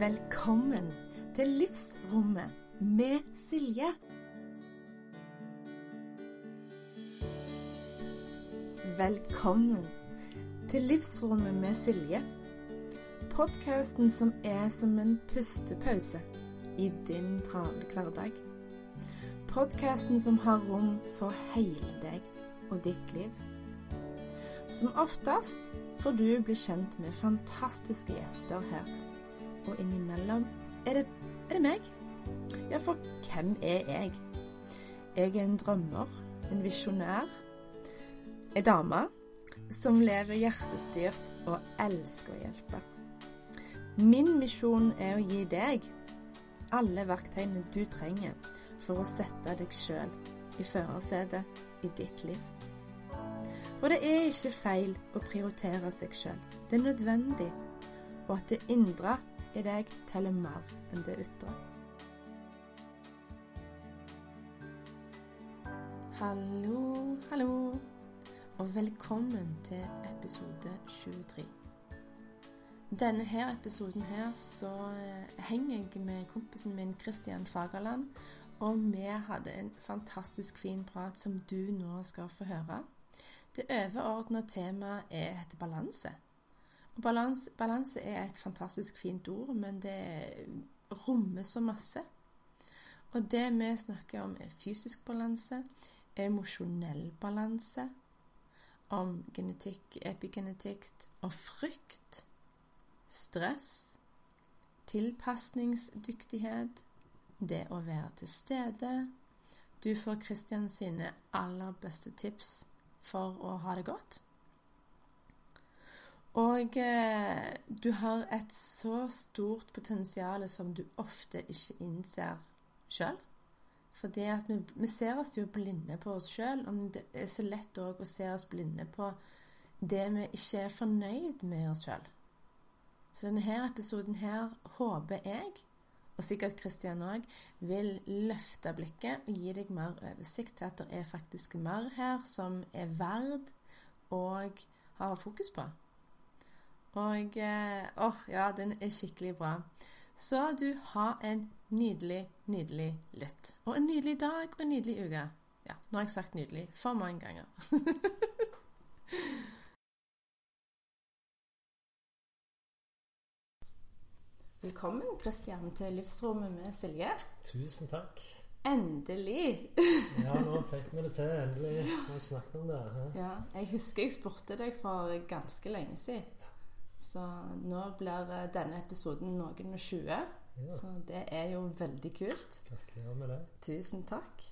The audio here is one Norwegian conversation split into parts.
Velkommen til Livsrommet med Silje. Velkommen til Livsrommet med Silje. Podkasten som er som en pustepause i din travle hverdag. Podkasten som har rom for hele deg og ditt liv. Som oftest får du bli kjent med fantastiske gjester her. Og innimellom er det, er det meg. Ja, for hvem er jeg? Jeg er en drømmer, en visjonær, ei dame som lever hjertestyrt og elsker å hjelpe. Min misjon er å gi deg alle verktøyene du trenger for å sette deg sjøl i førersetet i ditt liv. For det er ikke feil å prioritere seg sjøl. Det er nødvendig, og at det indre i deg teller mer enn det ytre. Hallo, hallo, og velkommen til episode 23. Denne her episoden her så eh, henger jeg med kompisen min Christian Fagerland, og vi hadde en fantastisk fin prat som du nå skal få høre. Det overordna temaet er heter balanse. Balanse, balanse er et fantastisk fint ord, men det rommer så masse. Og det vi snakker om, er fysisk balanse, emosjonell balanse, om genetikk, epigenetikk og frykt, stress, tilpasningsdyktighet, det å være til stede. Du får Kristian sine aller beste tips for å ha det godt. Og eh, du har et så stort potensial som du ofte ikke innser sjøl. For det at vi, vi, ser oss jo blinde på oss sjøl. Det er så lett òg å se oss blinde på det vi ikke er fornøyd med oss sjøl. Så denne her episoden her håper jeg, og sikkert Kristian òg, vil løfte blikket og gi deg mer oversikt til at det er faktisk mer her som er verd og har fokus på. Og åh, oh, ja, den er skikkelig bra. Så du har en nydelig, nydelig lytt. Og en nydelig dag og en nydelig uke. Ja, nå har jeg sagt nydelig for mange ganger. Velkommen, Kristian, til Livsrommet med Silje. Tusen takk. Endelig! ja, nå fikk vi det til. Endelig vi snakket om det. He? Ja, Jeg husker jeg spurte deg for ganske lenge siden. Så nå blir denne episoden noen og 20. Ja. Så det er jo veldig kult. Gratulerer med det. Tusen takk.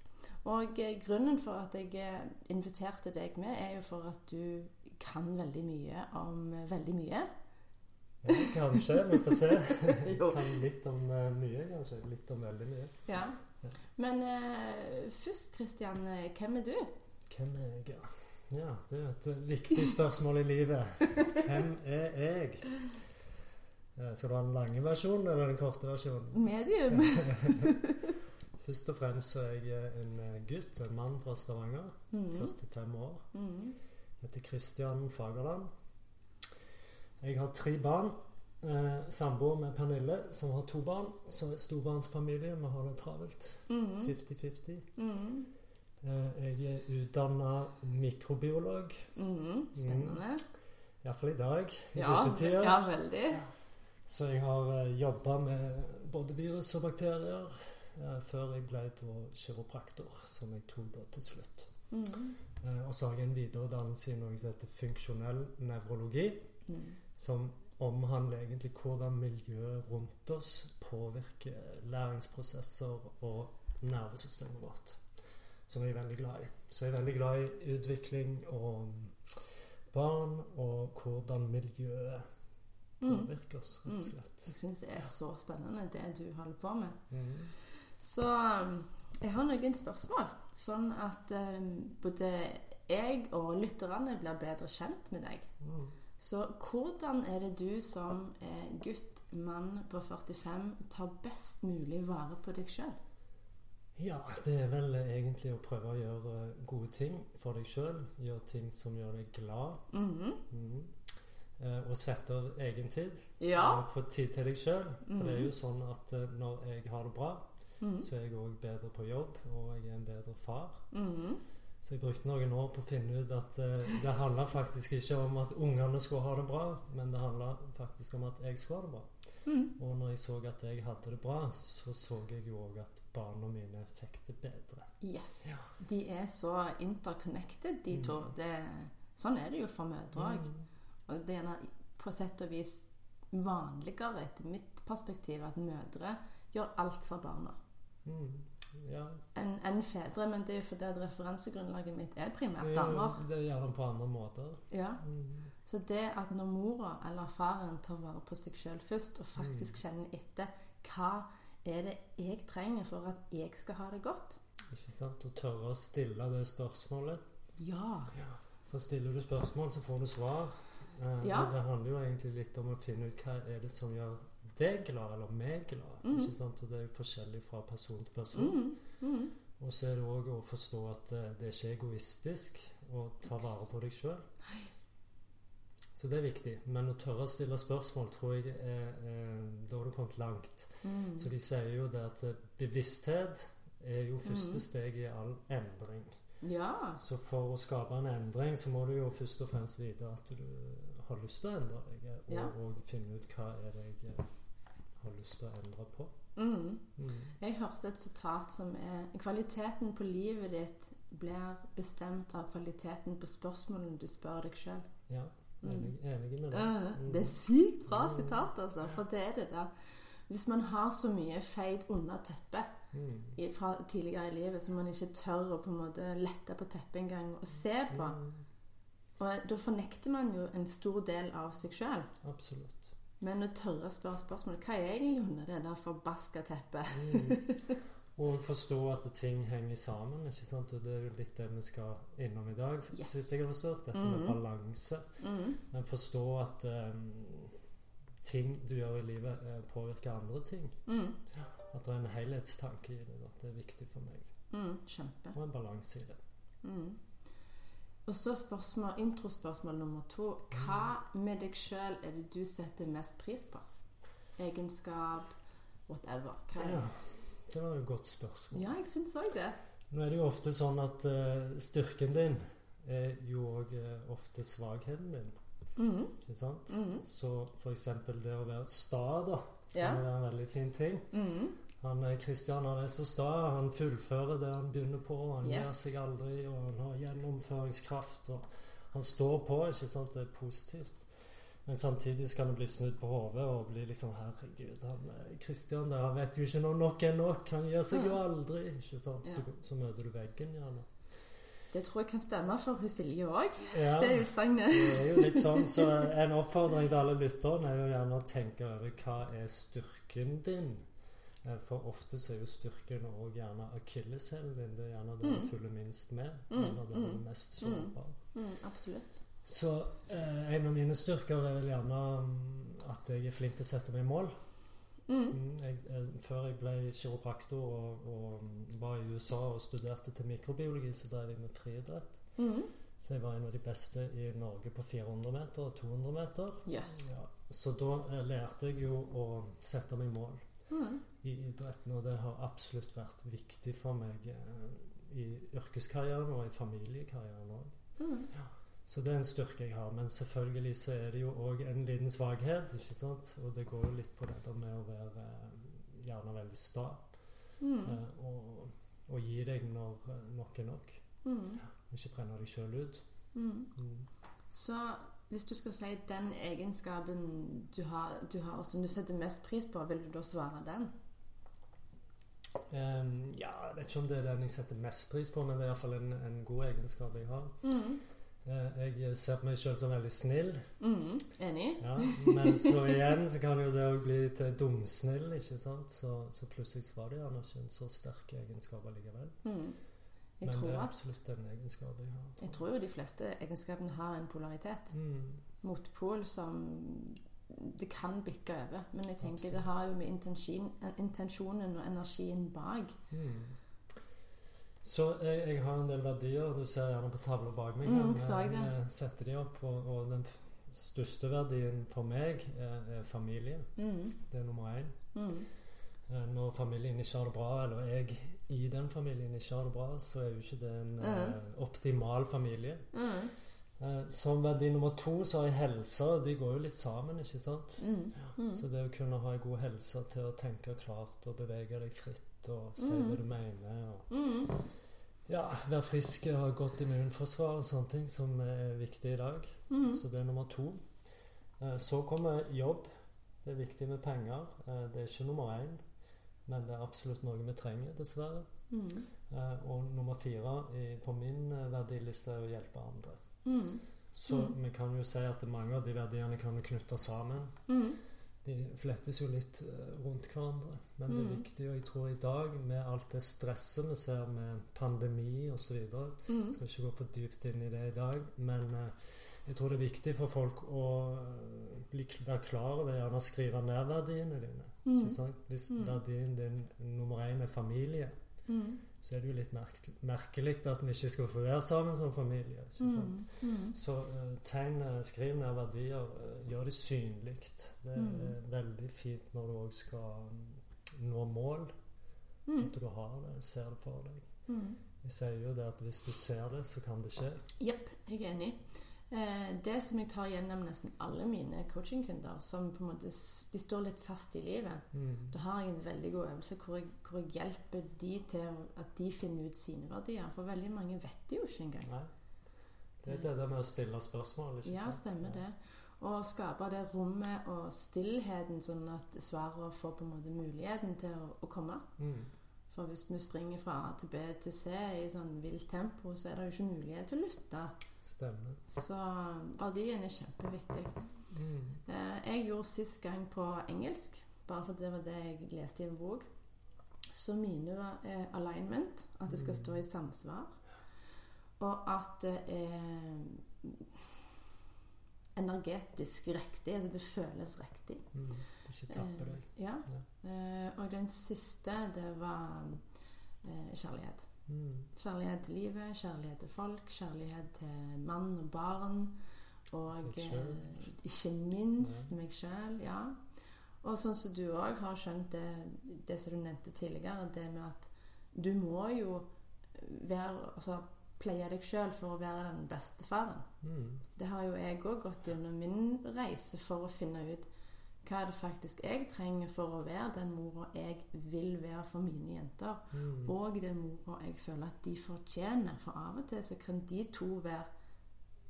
Og grunnen for at jeg inviterte deg med, er jo for at du kan veldig mye om veldig mye. Ja, kanskje. Vi får se. kan litt om mye, kanskje. Litt om veldig mye. Ja. ja. Men uh, først, Kristian, hvem er du? Hvem er jeg, ja? Ja, det er et viktig spørsmål i livet. Hvem er jeg? Skal du ha den lange versjonen eller den korte versjonen? Medium. Først og fremst så er jeg en gutt, en mann fra Stavanger. Mm. 45 år. Mm. Heter Kristian Fagerland. Jeg har tre barn. Eh, Samboer med Pernille, som har to barn. Så er storbarnsfamilie. Vi har det travelt. 50-50. Mm. Eh, jeg er utdanna mikrobiolog. Mm. Spennende. Mm. Iallfall i dag, i ja, disse tider. Ja, veldig. Så jeg har uh, jobba med både virus og bakterier uh, før jeg ble kiropraktor, som jeg tok da til slutt. Mm. Og så har jeg en videreutdannelse i noe som heter funksjonell nevrologi, mm. som omhandler egentlig hvordan miljøet rundt oss påvirker læringsprosesser og nervesystemet vårt. Som jeg er veldig glad i. Så jeg er veldig glad i utvikling og barn, og hvordan miljøet påvirker oss, rett og slett. Mm. Jeg syns det er så spennende, det du holder på med. Mm. Så um, jeg har noen spørsmål, sånn at um, både jeg og lytterne blir bedre kjent med deg. Mm. Så hvordan er det du som gutt, mann på 45 tar best mulig vare på deg sjøl? Ja, det er vel egentlig å prøve å gjøre gode ting for deg sjøl. Gjøre ting som gjør deg glad. Mm -hmm. mm. eh, og sette av egen tid. Ja. Eh, Få tid til deg sjøl. For det er Mhm. jo sånn at eh, når jeg har det bra, Mm. så er jeg òg bedre på jobb, og jeg er en bedre far. Mm. Så jeg brukte noen år på å finne ut at eh, det handla faktisk ikke om at ungene skulle ha det bra, men det handla faktisk om at jeg skulle ha det bra. Mm. Og når jeg så at jeg hadde det bra, så så jeg jo òg at barna mine fikk det bedre. Yes. Ja. De er så interconnected, de to. Mm. Det, sånn er det jo for mødre òg. Mm. Og det er på sett og vis vanligere, etter mitt perspektiv, at mødre gjør alt for barna Mm. Ja. enn en fedre. Men det er jo fordi at referansegrunnlaget mitt er primært damer. er- det er gjerne på andre måter. Ja. Mm. Så det at når mora eller faren tar vare på seg sjøl først, og faktisk Mm. kjenner etter hva er det jeg trenger for at jeg skal ha det godt Ikke sant? Å tørre å stille det spørsmålet. Ja. For stiller du spørsmål, så får du svar. Eh, Ja. Det handler jo egentlig litt om å finne ut hva er det som gjør deg glad, eller meg glad. Mm. Ikke sant? Og det er jo forskjellig fra person til person. Mm, mm. Og så er det òg å forstå at eh, det er ikke egoistisk å ta vare på deg sjøl. Så det er viktig. Men å tørre å stille spørsmål tror jeg er, er Da har du kommet langt. Mm. Så de sier jo det at eh, bevissthet er jo første Mhm. steg i all endring. Ja. Så for å skape en endring, så må du jo først og fremst vite at du har lyst til å endre deg, eh, og, Ja. og finne ut hva er det jeg eh, har lyst til å endre på. Mm. Mm. Jeg hørte et sitat som er Kvaliteten på livet ditt blir bestemt av kvaliteten på spørsmålene du spør deg sjøl. Ja, enig, enig med det. Mm. Det er sykt bra Mm. sitat, altså. For det er det der. Hvis man har så mye feid under teppet Mm. i- fra tidligere i livet som man ikke tør å på en måte lette på teppet engang og se på, Mm. og da fornekter man jo en stor del av seg sjøl. Absolutt. Men å tørre å spørre spørsmålet Hva er egentlig under det der forbaska teppet? Mm. Og forstå at ting henger sammen. ikke sant? Og Det er jo litt det vi skal innom i dag. Yes. Så jeg har forstått. Dette med Mhm. balanse. Mm. Men forstå at um, ting du gjør i livet, eh, påvirker andre ting. Mm. At det er en helhetstanke i det. Da. Det er viktig for meg. Mm. Kjempe. Og en balanse i det. Mm. Og så spørsmål, introspørsmål nummer to. Hva med deg sjøl er det du setter mest pris på? Egenskap, whatever. Hva er Ja, det? det var jo et godt spørsmål. Ja, jeg syns òg det. Nå er det jo ofte sånn at uh, styrken din er jo òg ofte svakheten din. Mm. Ikke sant? Mhm. Så for eksempel det å være sta, da, Ja. kan være en veldig fin ting. Mm. Han eh, Christian han er så sta. Han fullfører det han begynner på. Han Yes. gir seg aldri, og han har gjennomføringskraft. og Han står på. ikke sant? Det er positivt. Men samtidig skal han bli snudd på hodet og bli liksom Herregud, han Kristian der, han vet jo ikke når nok er nok. Han gir seg jo Mhm. aldri. ikke sant? Så, så møter du veggen, gjerne. Det tror jeg kan stemme for hun Silje òg, Ja, det utsagnet. det er jo litt sånn. Så en oppfordring til alle lytterne er jo gjerne å tenke over hva er styrken din. Eh, For ofte så er jo styrken òg gjerne akilleshælen din. Det er gjerne det du Mm. følger minst med. Mm, Eller det du er mm, mest sårbar. Mm, absolutt. Så eh, en av mine styrker er vel gjerne mm, at jeg er flink til å sette meg mål. Mm. Jeg, Jeg, eh, før jeg ble kiropraktor og, og mm, var i USA og studerte til mikrobiologi, så drev jeg med friidrett. Mm. Så jeg var en av de beste i Norge på 400 meter og 200 meter. Yes. Ja, så da eh, lærte jeg jo å sette meg mål Mm. I idretten, og det har absolutt vært viktig for meg eh, i yrkeskarrieren og i familiekarrieren òg. Mm. Så det er en styrke jeg har. Men selvfølgelig så er det jo òg en liten svakhet. ikke sant? Og det går jo litt på dette med å være eh, gjerne veldig sta. Mm. eh, og, og gi deg når eh, nok er nok. Mm. Ikke brenne deg sjøl ut. Mm. Mm. Så hvis du skal si den egenskapen du har, du har som du setter mest pris på, vil du da svare den? Em, ja, jeg vet ikke om det er den jeg setter mest pris på, men det er iallfall en, en god egenskap jeg har. Mm. Eh, jeg ser på meg sjøl som veldig snill, Mm. Enig? ja. men så igjen så kan jo det òg bli til dumsnill, ikke sant. Så, så plutselig var det gjerne ikke en så sterk egenskap allikevel. Mm. Men det er absolutt en egenskap jeg har. jeg tror jo de fleste egenskapene har en polaritet. Mm. Motpol som det kan bikke over. Men jeg tenker Absolutt. det har jo med intensjon, intensjonen og energien bak. Mm. Så jeg, jeg har en del verdier. Du ser gjerne på tavla bak meg. Mm, jeg jeg setter de opp, og, og den største verdien for meg er, er familie. Mm. Det er nummer én. Mm. Eh, Når familien ikke har det bra, eller jeg i den familien ikke har det bra, så er jo ikke det en eh, optimal familie. Mm. Eh, Som verdi nummer to så har jeg helse, de går jo litt sammen, ikke sant? Mm. Mm. Så det å kunne ha en god helse til å tenke klart og bevege deg fritt og si Mm. hva du mener og Mm. ja, være frisk ha godt immunforsvar og sånne ting som er viktig i dag. Mm. Så det er nummer to. Eh, Så kommer jobb. Det er viktig med penger. Eh, Det er ikke nummer én, men det er absolutt noe vi trenger, dessverre. Mm. Og nummer fire på min verdiliste er å hjelpe andre. Mm. Så vi kan jo si at mange av de verdiene kan vi knytte sammen. Mm. De flettes jo litt eh, rundt hverandre. Men det er Mm. viktig, og jeg tror i dag, med alt det stresset vi ser med pandemi osv. Mm. Skal ikke gå for dypt inn i det i dag, men eh, jeg tror det er viktig for folk å eh, bli, være klar over gjerne skrive ned verdiene dine. Mm. Hvis Mm. verdien din nummer én er familie, Mm. Så er det jo litt merkelig at vi ikke skal få være sammen som familie. ikke sant? Mm. Mm. Så uh, tegn, eh, skriv ned verdier, uh, gjør det synlig. Det er Mm. veldig fint når du òg skal mm, nå mål. Mm. At du har det, ser det for deg. Mm. Sier jo det at hvis du ser det, så kan det skje. Jepp, jeg er enig. Eh, det som jeg tar gjennom nesten alle mine coachingkunder, som på en måte de står litt fast i livet, Mm. da har jeg en veldig god øvelse hvor jeg, hvor jeg hjelper de til at de finner ut sine verdier. For veldig mange vet det jo ikke engang. Nei. Det er det der med å stille spørsmål, ikke Ja, sant? stemmer det. Og skape det rommet og stillheten, sånn at svarene får på en måte muligheten til å, å komme. Mm. For hvis vi springer fra A til B til C i sånn vilt tempo, så er det jo ikke mulighet til å lytte. Stemmer. Så verdien er kjempeviktig. Mm. Eh, Jeg gjorde sist gang på engelsk, bare fordi det var det jeg leste i en bok. Så mine var eh, alignment, at det skal Mm. stå i samsvar. Og at det er energetisk riktig, at det føles riktig. Mm. Ikke tapper deg. Ja. Eh, Og den siste, det var eh, kjærlighet. Mm. Kjærlighet til livet, kjærlighet til folk, kjærlighet til mann og barn. Og eh, ikke minst meg sjøl, ja. Og sånn som du òg har skjønt det, det som du nevnte tidligere, det med at du må jo være Altså pleie deg sjøl for å være den beste faren. Mm. Det har jo jeg òg gått gjennom min reise for å finne ut hva er det faktisk jeg trenger for å være den mora jeg vil være for mine jenter. Mm. Og den mora jeg føler at de fortjener. For av og til så kan de to være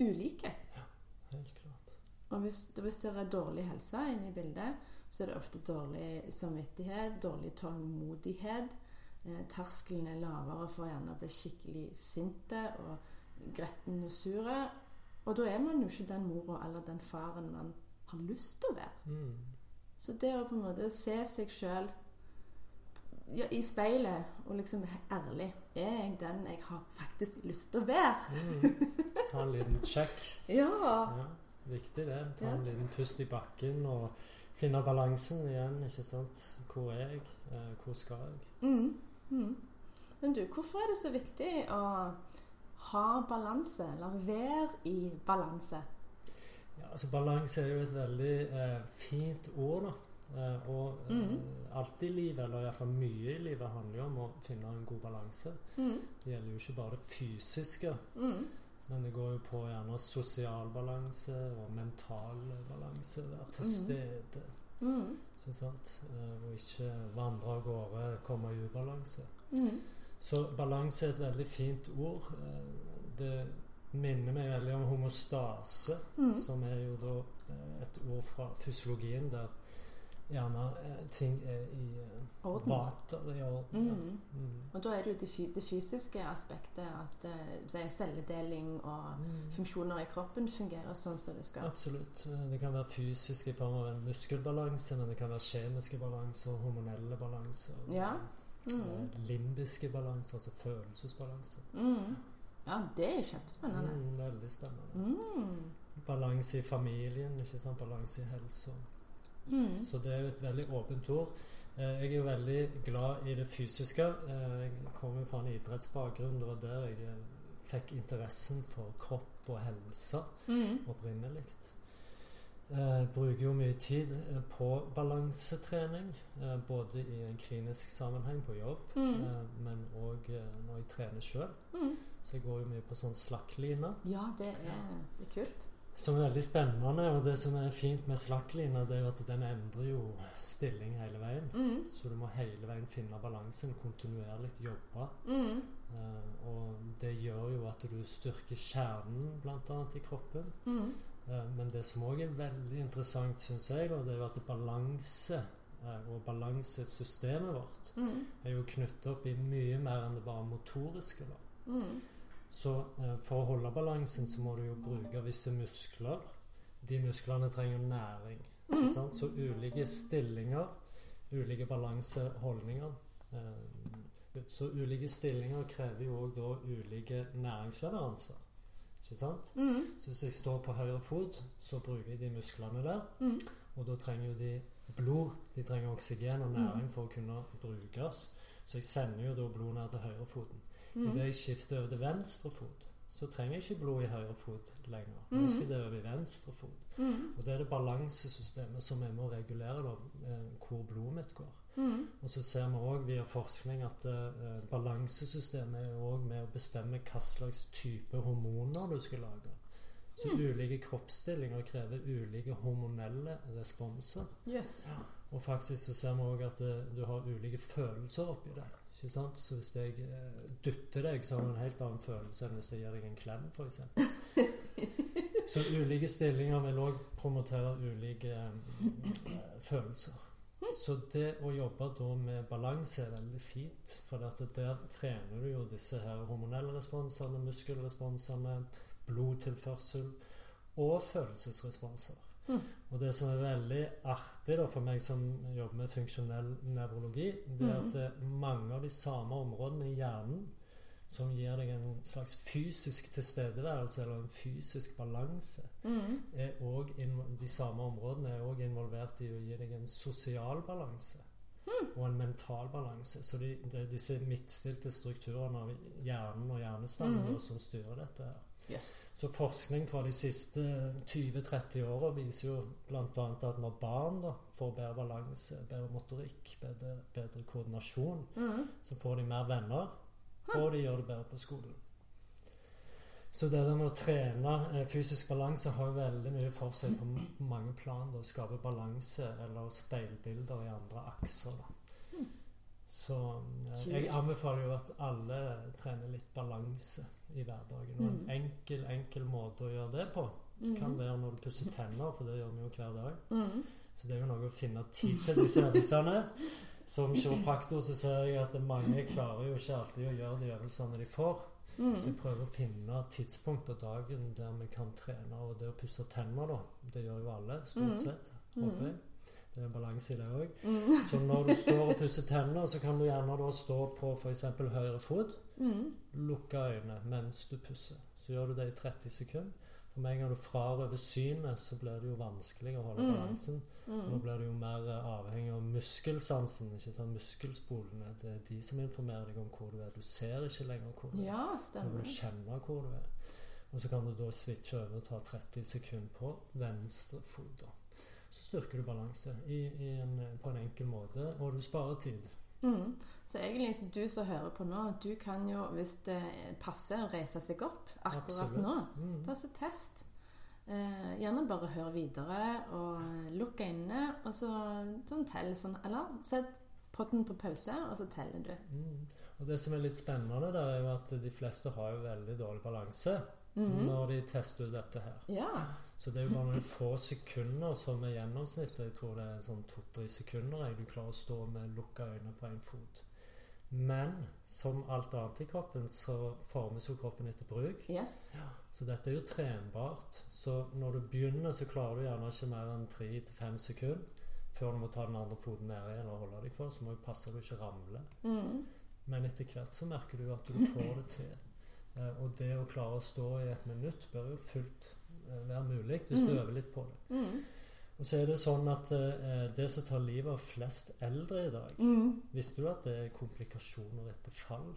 ulike. Ja, Helt klart. Og hvis, hvis det er dårlig helse inne i bildet, så er det ofte dårlig samvittighet, dårlig tålmodighet. Eh, terskelen er lavere for gjerne å bli skikkelig sinte og gretten og sure. Og da er man jo ikke den mora eller den faren man har lyst til å være. Mm. Så det å på en måte se seg sjøl ja, i speilet og liksom ærlig Er jeg den jeg har faktisk lyst til å være? Mm. Ta en liten sjekk. Ja. Ja, viktig det. Ta Ja. en liten pust i bakken og finne balansen igjen. ikke sant? Hvor er jeg? Eh, hvor skal jeg? Mm. Mm. Men du, hvorfor er det så viktig å ha balanse, eller være i balanse? Ja, altså Balanse er jo et veldig eh, fint ord. da. Eh, og eh, Mhm. alt i livet, eller iallfall mye i livet, handler jo om å finne en god balanse. Mm. Det gjelder jo ikke bare det fysiske, Mm. men det går jo på gjerne sosial balanse og mental balanse. Være til Mhm. stede. Mm. ikke sant? Eh, og ikke vandre av gårde, komme i ubalanse. Mm. Så balanse er et veldig fint ord. Eh, Det minner meg veldig om homostase, Mm. som er jo da eh, et ord fra fysiologien der gjerne eh, ting er i eh, Orden. vater i orden. ja. Mm. Mm. Og da er det jo det, det fysiske aspektet, at uh, celledeling og Mm. funksjoner i kroppen fungerer sånn som det skal. Absolutt. Det kan være fysisk i form av en muskelbalanse, men det kan være kjemiske balanser, hormonelle balanser. Ja. Mm. Limbiske balanser, altså følelsesbalanser. Mm. Ja, det er kjempespennende. Mm, veldig spennende. Mm. Balanse i familien, ikke sant? balanse i helsa. Mm. Så det er jo et veldig åpent ord. Eh, Jeg er jo veldig glad i det fysiske. Eh, Jeg kommer jo fra en idrettsbakgrunn. Det var der jeg eh, fikk interessen for kropp og helse Mm. opprinnelig. Eh, bruker jo mye tid på balansetrening, eh, både i en klinisk sammenheng på jobb, Mm. men òg når jeg trener sjøl. Så jeg går jo mye på sånn slakkline. Ja, det er, det er kult. Som er veldig spennende, og det som er fint med slakklina, det er jo at den endrer jo stilling hele veien. Mm. Så du må hele veien finne balansen, kontinuerlig jobbe. Mm. Uh, og det gjør jo at du styrker kjernen bl.a. i kroppen. Mm. Uh, men det som òg er veldig interessant, syns jeg, og det er jo at balanse eh, og balansesystemet vårt Mm. er jo knyttet opp i mye mer enn det bare motoriske. da. Mm. Så eh, for å holde balansen så må du jo bruke visse muskler. De musklene trenger næring. Mm. sant? Så ulike stillinger, ulike balanseholdninger eh, Så ulike stillinger krever jo òg da ulike næringsleveranser. Ikke sant? Mm. Så hvis jeg står på høyre fot, så bruker jeg de musklene der. Mm. Og da trenger jo de blod. De trenger oksygen og næring for å kunne brukes. Så jeg sender jo da blod ned til høyrefoten. Mm. Idet jeg skifter over til venstre fot, så trenger jeg ikke blod i høyre fot lenger. Nå Mhm. skal det over i venstre fot. Mm. Og det er det balansesystemet som er med å regulere da, eh, hvor blodet mitt går. Mm. Og så ser vi òg via forskning at uh, balansesystemet er òg med å bestemme hva slags type hormoner du skal lage. Så Mm. ulike kroppsstillinger krever ulike hormonelle responser. Yes. Og faktisk så ser vi òg at uh, du har ulike følelser oppi det. Ikke sant? Så hvis jeg eh, dytter deg, så har du en helt annen følelse enn hvis jeg gir deg en klem, f.eks. Så ulike stillinger vil òg promotere ulike eh, følelser. Så det å jobbe da med balanse er veldig fint. For at der trener du jo disse her hormonelle responsene, muskelresponsene, blodtilførsel og følelsesresponser. Mm. Og det som er veldig artig da, for meg som jobber med funksjonell nevrologi, det er at er mange av de samme områdene i hjernen som gir deg en slags fysisk tilstedeværelse eller en fysisk balanse, Mm. de samme områdene er òg involvert i å gi deg en sosial balanse. Og en mental balanse. Så de, det er disse midtstilte strukturene av hjernen og hjernestammen mm -hmm. som styrer dette. her. Yes. Så forskning fra de siste 20-30 åra viser jo bl.a. at når barn da får bedre balanse, bedre motorikk, bedre, bedre koordinasjon, Mm. så får de mer venner, og de gjør det bedre på skolen. Så det der med å trene eh, fysisk balanse har jo veldig mye for seg på mange plan. Å skape balanse eller speilbilder i andre akser. da. Så eh, jeg anbefaler jo at alle trener litt balanse i hverdagen. Og en Mm. enkel, enkel måte å gjøre det på kan Mm. være når du pusser tenner, for det gjør vi jo hver dag. Mm. Så det er jo noe å finne tid til disse øvelsene. Som kiropraktor så ser jeg at mange klarer jo ikke alltid å gjøre de øvelsene de får. Så Mm. jeg prøver å finne tidspunkt på dagen der vi kan trene. Og det å pusse tenner, da, det gjør jo alle, stort sett. Håper jeg. Det er en balanse i det òg. Mm. Så når du står og pusser tenner, så kan du gjerne da stå på f.eks. høyre fot. Mm. Lukke øynene mens du pusser. Så gjør du det i 30 sekunder. For med en gang du frarøver synet, så blir det jo vanskelig å holde Mm. balansen. Nå Mm. blir du jo mer eh, avhengig av muskelsansen, ikke sant? muskelspolene. Det er de som informerer deg om hvor du er. Du ser ikke lenger hvor du er. Ja, Nå stemmer. du kjenne hvor du er. Og så kan du da switche over og ta 30 sekunder på venstre fot. Så styrker du balanse i, i en, på en enkel måte, og du sparer tid. Mm. Så egentlig, så du som hører på nå, du kan jo, hvis det passer, reise seg opp akkurat Absolutt. nå. Mm. Ta så test. Eh, gjerne bare hør videre og lukk øynene, og så sånn tell sånn Eller sett potten på pause, og så teller du. Mm. Og det som er litt spennende, der er jo at de fleste har jo veldig dårlig balanse Mhm. når de tester ut dette her. Ja. Så det er jo bare noen få sekunder som er gjennomsnittet. Jeg tror det er sånn to-tre sekunder jeg du klarer å stå med lukka øyne på én fot. Men som alt annet i kroppen, så formes jo kroppen etter bruk. Yes. Så dette er jo trenbart. Så når du begynner, så klarer du gjerne ikke mer enn tre til fem sekunder før du må ta den andre foten nedi eller holde deg for. Så må du passe du ikke ramle. Mm. Men etter hvert så merker du at du får det til. Eh, og det å klare å stå i et minutt bør jo fullt være mulig hvis du Mm. øver litt på det. Mm. Og så er det sånn at eh, det som tar livet av flest eldre i dag Mm. Visste du at det er komplikasjoner etter fall?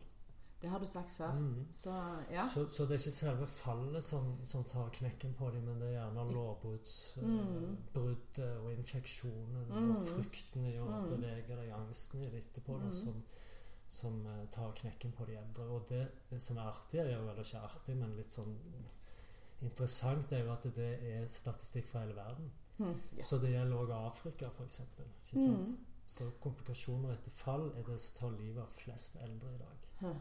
Det har du sagt før. Mm. Så ja. Så, så det er ikke selve fallet som, som tar knekken på dem, men det er gjerne lovbruddet Mm. og infeksjonen Mm. og frykten i å Mm. bevege deg, angsten i det etterpå, da, Mm. som, som eh, tar knekken på de eldre. Og det som er artig, er jo, ikke artig, men litt sånn interessant, er jo at det er statistikk fra hele verden. Mm. Yes. Så det gjelder også Afrika, f.eks. Mm. Så komplikasjoner etter fall er det som tar livet av flest eldre i dag.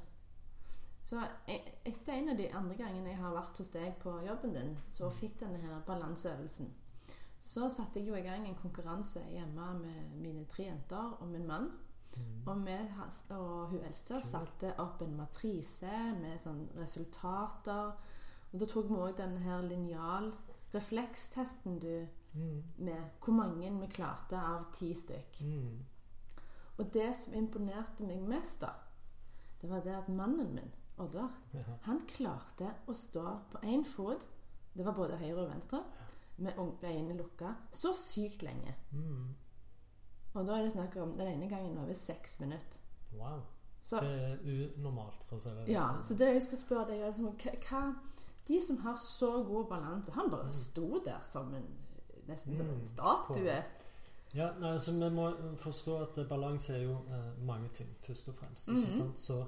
Så e- etter en av de andre gangene jeg har vært hos deg på jobben din, så Mm. fikk denne her balanseøvelsen, så satte jeg jo i gang en konkurranse hjemme med mine tre jenter og min mann. Mm. Og, vi, og hun eldste satte opp en matrise med sånn resultater. Og da tok vi òg denne her linjal reflekstesten du Mm. med hvor mange vi klarte av ti stykk. Mm. Og det som imponerte meg mest, da, det var det at mannen min, Oddvar, Ja. han klarte å stå på én fot, det var både høyre og venstre, med øynene lukka, så sykt lenge. Mm. Og da er det snakk om den ene gangen over seks minutter. Wow. Så, Det er unormalt, for å si det ja, så det jeg skal spørre deg, er liksom, hva, hva De som har så god balanse Han bare sto der som en nesten som en Mm, statue. Ja, nei, altså Vi må forstå at balanse er jo eh, mange ting, først og fremst. Mhm. ikke sant? Så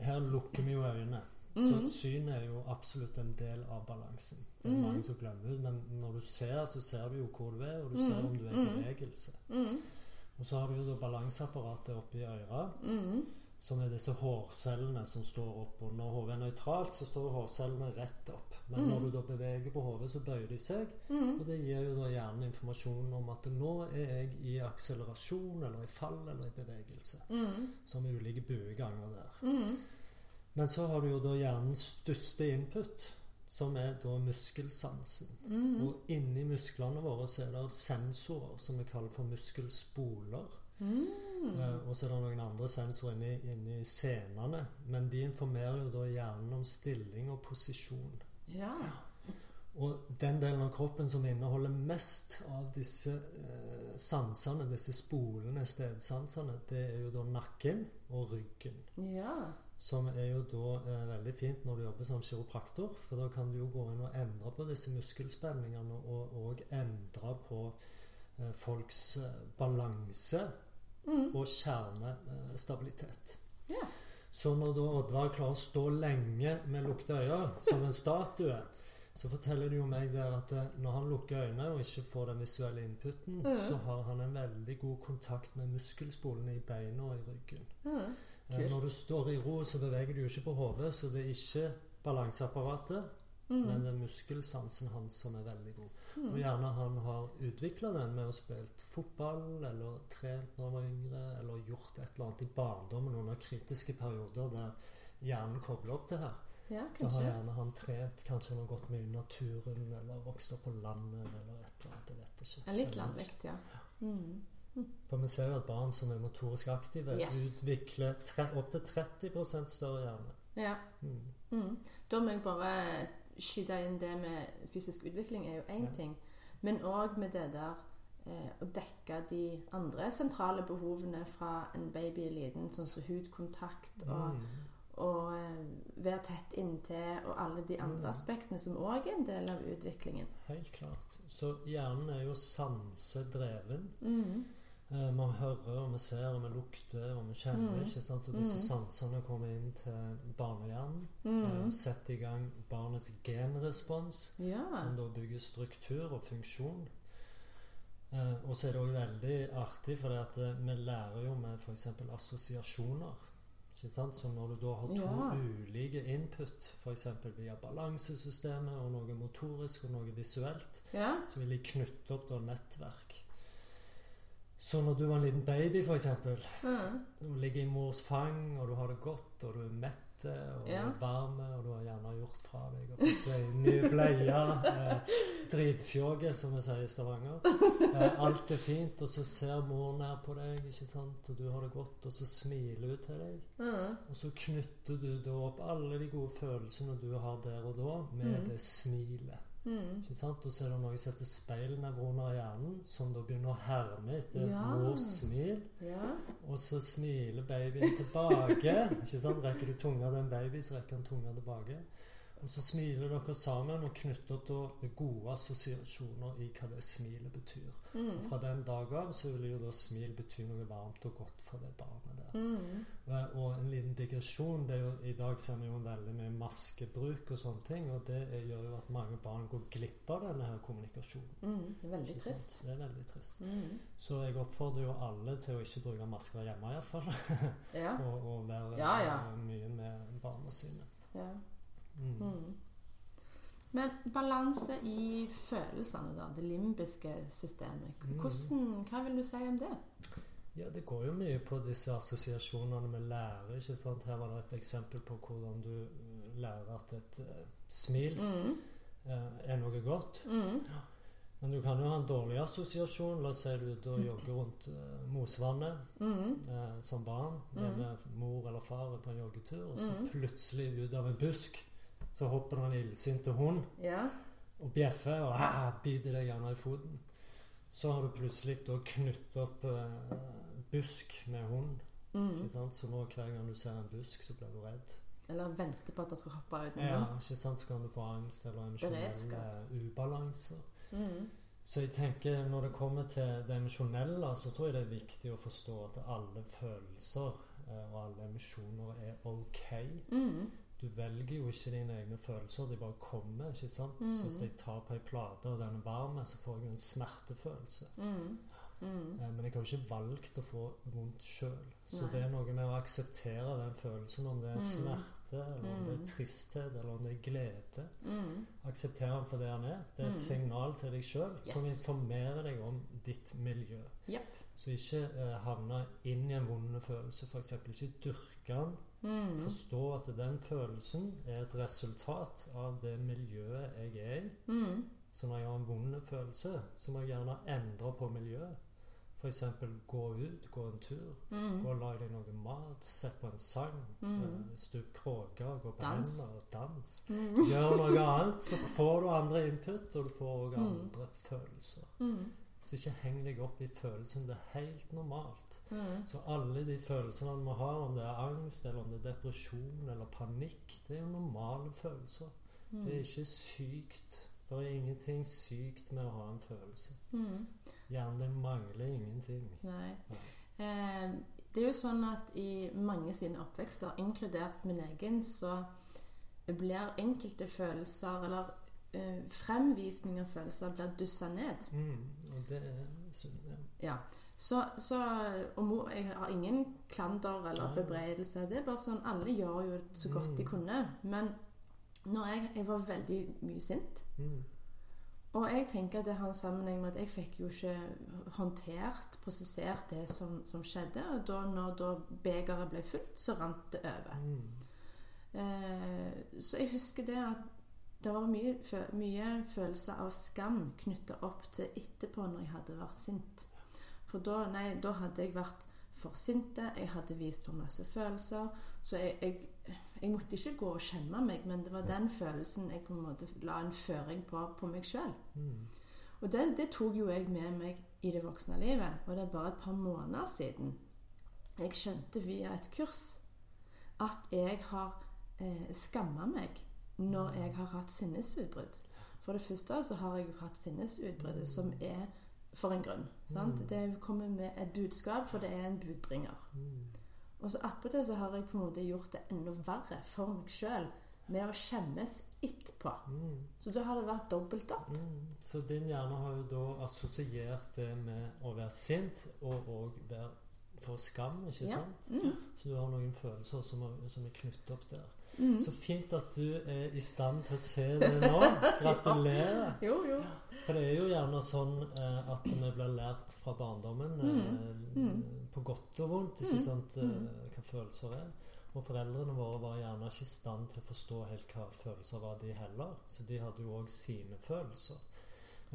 her lukker vi jo øynene. Så synet er jo absolutt en del av balansen. Det er Mhm. mange som glemmer ut, men når du ser, så ser du jo hvor du er, og du ser om du er i Mhm. bevegelse. Mm, Og så har du jo da balanseapparatet oppi øret, mm, som er disse hårcellene som står opp. Og når hodet er nøytralt, så står hårcellene rett opp. Men mm. når du da beveger på hodet, så bøyer de seg. mm, Og det gir jo da hjernen informasjon om at nå er jeg i akselerasjon, eller i fall, eller i bevegelse. mm, Som ulike bueganger der. mm. Men så har du jo da hjernens største input, som er da muskelsansen. Mm. Og inni musklene våre så er det sensorer som vi kaller for muskelspoler. Mm. Eh, og så er det noen andre sensorer inni, inni scenene. Men de informerer jo da hjernen om stilling og posisjon. Ja. Og den delen av kroppen som inneholder mest av disse eh, sansene, disse spolene, stedsansene, det er jo da nakken og ryggen. Ja. Som er jo da eh, veldig fint når du jobber som kiropraktor, for da kan du jo gå inn og endre på disse muskelspenningene og, og endre på eh, folks eh, balanse Mm. og kjernestabilitet. Ja. Så når da Oddvar klarer å stå lenge med lukta øyne, som en statue, så forteller det jo meg der at eh, når han lukker øynene og ikke får den visuelle inputen, mm. så har han en veldig god kontakt med muskelspolene i beina og i ryggen. Mm. Eh, Når du står i ro, så beveger du ikke på hodet, så det er ikke balanseapparatet, Mm. men det er muskelsansen hans som er veldig god. Mm. Og gjerne han har utvikla den med å spille fotball, eller trent når han var yngre, eller gjort et eller annet i barndommen under kritiske perioder der hjernen kobler opp det her. Ja, Så har gjerne han trent, kanskje han har gått mye i naturen, eller vokst opp på landet, eller et eller annet. Jeg vet ikke. Ja, litt landvekt, ja. Mm. For vi ser jo at barn som er motorisk aktive, Yes. utvikler opptil 30% større hjerne. Ja. Mm. Mm. Da må jeg bare skyte inn det med fysisk utvikling er jo én Ja. ting, men òg med det der eh, å dekke de andre sentrale behovene fra en baby er liten, sånn som hudkontakt og, Mm. og eh, være tett inntil og alle de andre Mm. aspektene som òg er en del av utviklingen. Helt klart. Så hjernen er jo sansedreven. Mm. Eh, Vi hører, og vi ser, og vi lukter, og vi kjenner. Mm. ikke sant? Og disse Mm. sansene kommer inn til barnehjernen. Mm. eh, setter i gang barnets genrespons, Ja. som da bygger struktur og funksjon. Eh, og så er det òg veldig artig, for at eh, vi lærer jo med f.eks. assosiasjoner. Ikke sant? Så når du da har to Ja. ulike input, f.eks. via balansesystemet og noe motorisk og noe visuelt, ja. så vil de knytte opp da nettverk. Så når du var en liten baby, f.eks., Mm. du ligger i mors fang, og du har det godt, og du er mett, og Ja. varm, og du har gjerne gjort fra deg og fått deg nye bleier eh, Dritfjåge, som vi sier i Stavanger. Eh, alt er fint, og så ser mor ned på deg, ikke sant, og du har det godt, og så smiler hun til deg. Mm. Og så knytter du da opp alle de gode følelsene du har der og da, med Mm. det smilet. Mm. Ikke sant? Og så er det noe som heter speilnevroner i hjernen, som da begynner å herme etter Ja. mors smil. Ja. Og så smiler babyen tilbake. ikke sant? Rekker du tunga til en baby, så rekker han tunga tilbake. Og så smiler dere sammen og knytter da gode assosiasjoner i hva det smilet betyr. Og Mm. fra den dag av så vil jo da smil bety noe varmt og godt for det barnet der. Mm. Eh, Og en liten digresjon det er jo, I dag ser vi jo veldig mye maskebruk og sånne ting. Og det er, gjør jo at mange barn går glipp av denne her kommunikasjonen. Mm. Det er veldig trist. Det er veldig trist. Mm. Så jeg oppfordrer jo alle til å ikke bruke masker hjemme, iallfall. Ja. og, og være Ja, ja. mye med barna sine. ja. Mm. Mm. Men balanse i følelsene, da. Det limbiske systemet. Mm. Hvordan, hva vil du si om det? Ja, det går jo mye på disse assosiasjonene vi lærer. ikke sant? Her var det et eksempel på hvordan du eh, lærer at et uh, smil Mm. uh, er noe godt. Mm. Men du kan jo ha en dårlig assosiasjon. La oss si du da jogger rundt uh, Mosvannet Mm. som barn. Hjemme mor eller far på en joggetur, og så plutselig ut av en busk så hopper det en illsint hund Ja. og bjeffer og ah, biter deg gjerne i foten. Så har du plutselig da knyttet opp eh, busk med hund. Mm. Så nå hver gang du ser en busk, så blir du redd. Eller venter på at den skal hoppe ut Ja, ikke sant? Så kan du få angst eller emosjonelle Beredskap. ubalanser. Mm. Så jeg tenker når det kommer til det emosjonelle, så tror jeg det er viktig å forstå at alle følelser eh, og alle emosjoner er ok. Mm. Du velger jo ikke dine egne følelser, de bare kommer. ikke sant? Mm. Så hvis jeg tar på ei plate, og den er varm, så får jeg en smertefølelse. Mm. Mm. Eh, Men jeg har jo ikke valgt å få vondt sjøl. Så Nei. det er noe med å akseptere den følelsen, om det er Mm. smerte, eller om det Mm. er tristhet, eller om det er glede. Mm. Akseptere den for det han er. Det er et Mm. signal til deg sjøl som Yes. informerer deg om ditt miljø. Yep. Så ikke eh, havne inn i en vond følelse, f.eks. Ikke dyrke den. Mm. Forstå at den følelsen er et resultat av det miljøet jeg er i. Mm. Så når jeg har en vond følelse, så må jeg gjerne endre på miljøet. F.eks. gå ut, gå en tur. Mm. Gå og lag deg noe mat. Sett på en sang. Mm. eh, Stup kråker. Gå på Dans. hender. Dans. Mm. Gjør noe annet, så får du andre input, og du får òg Mm. andre følelser. Så ikke heng deg opp i følelsen. Det er helt normalt. Mm. Så alle de følelsene vi har, om det er angst, eller om det er depresjon eller panikk, det er jo normale følelser. Mm. Det er ikke sykt. Det er ingenting sykt med å ha en følelse. Mm. Hjernen mangler ingenting. Nei. Eh, det er jo sånn at i mange sine oppvekster, inkludert min egen, så blir enkelte følelser, eller eh, fremvisning av følelser, blir dussa ned. Mm, og det er synd. Ja. Ja. Så, så og Jeg har ingen klander eller Nei. bebreidelse. Det er bare sånn Alle gjør jo så godt Mm. de kunne. Men når jeg, jeg var veldig mye sint Mm. Og jeg tenker at det har en sammenheng med at jeg fikk jo ikke håndtert, prosessert det som, som skjedde. Og da når da begeret ble fullt, så rant det over. Mm. Eh, så jeg husker det at det var mye, mye følelse av skam knytta opp til etterpå når jeg hadde vært sint. For da, nei, da hadde jeg vært for sinte, jeg hadde vist for masse følelser. Så jeg, jeg, jeg måtte ikke gå og skjemme meg, men det var den følelsen jeg på en måte la en føring på på meg sjøl. Mm. Og det, det tok jo jeg med meg i det voksne livet. Og det er bare et par måneder siden jeg skjønte via et kurs at jeg har eh, skamma meg når jeg har hatt sinnesutbrudd. For det første så har jeg hatt sinnesutbruddet som er for en grunn. Sant? Mm. Det kommer med et budskap, for det er en budbringer. Mm. Og så attpåtil så har jeg på en måte gjort det enda verre for meg sjøl med å skjemmes etterpå. Mm. Så da har det vært dobbelt opp. Mm. Så din hjerne har jo da assosiert det med å være sint og òg være for skam, ikke Ja. sant? Mm. Så du har noen følelser som er, som er knyttet opp der. Mm. Så fint at du er i stand til å se det nå. Gratulerer. Jo, jo. For det er jo gjerne sånn eh, at vi blir lært fra barndommen, eh, Mm. på godt og vondt, ikke Mm. sant, eh, Mm. hva følelser er. Og foreldrene våre var gjerne ikke i stand til å forstå helt hva følelser var, de heller. Så de hadde jo òg sine følelser.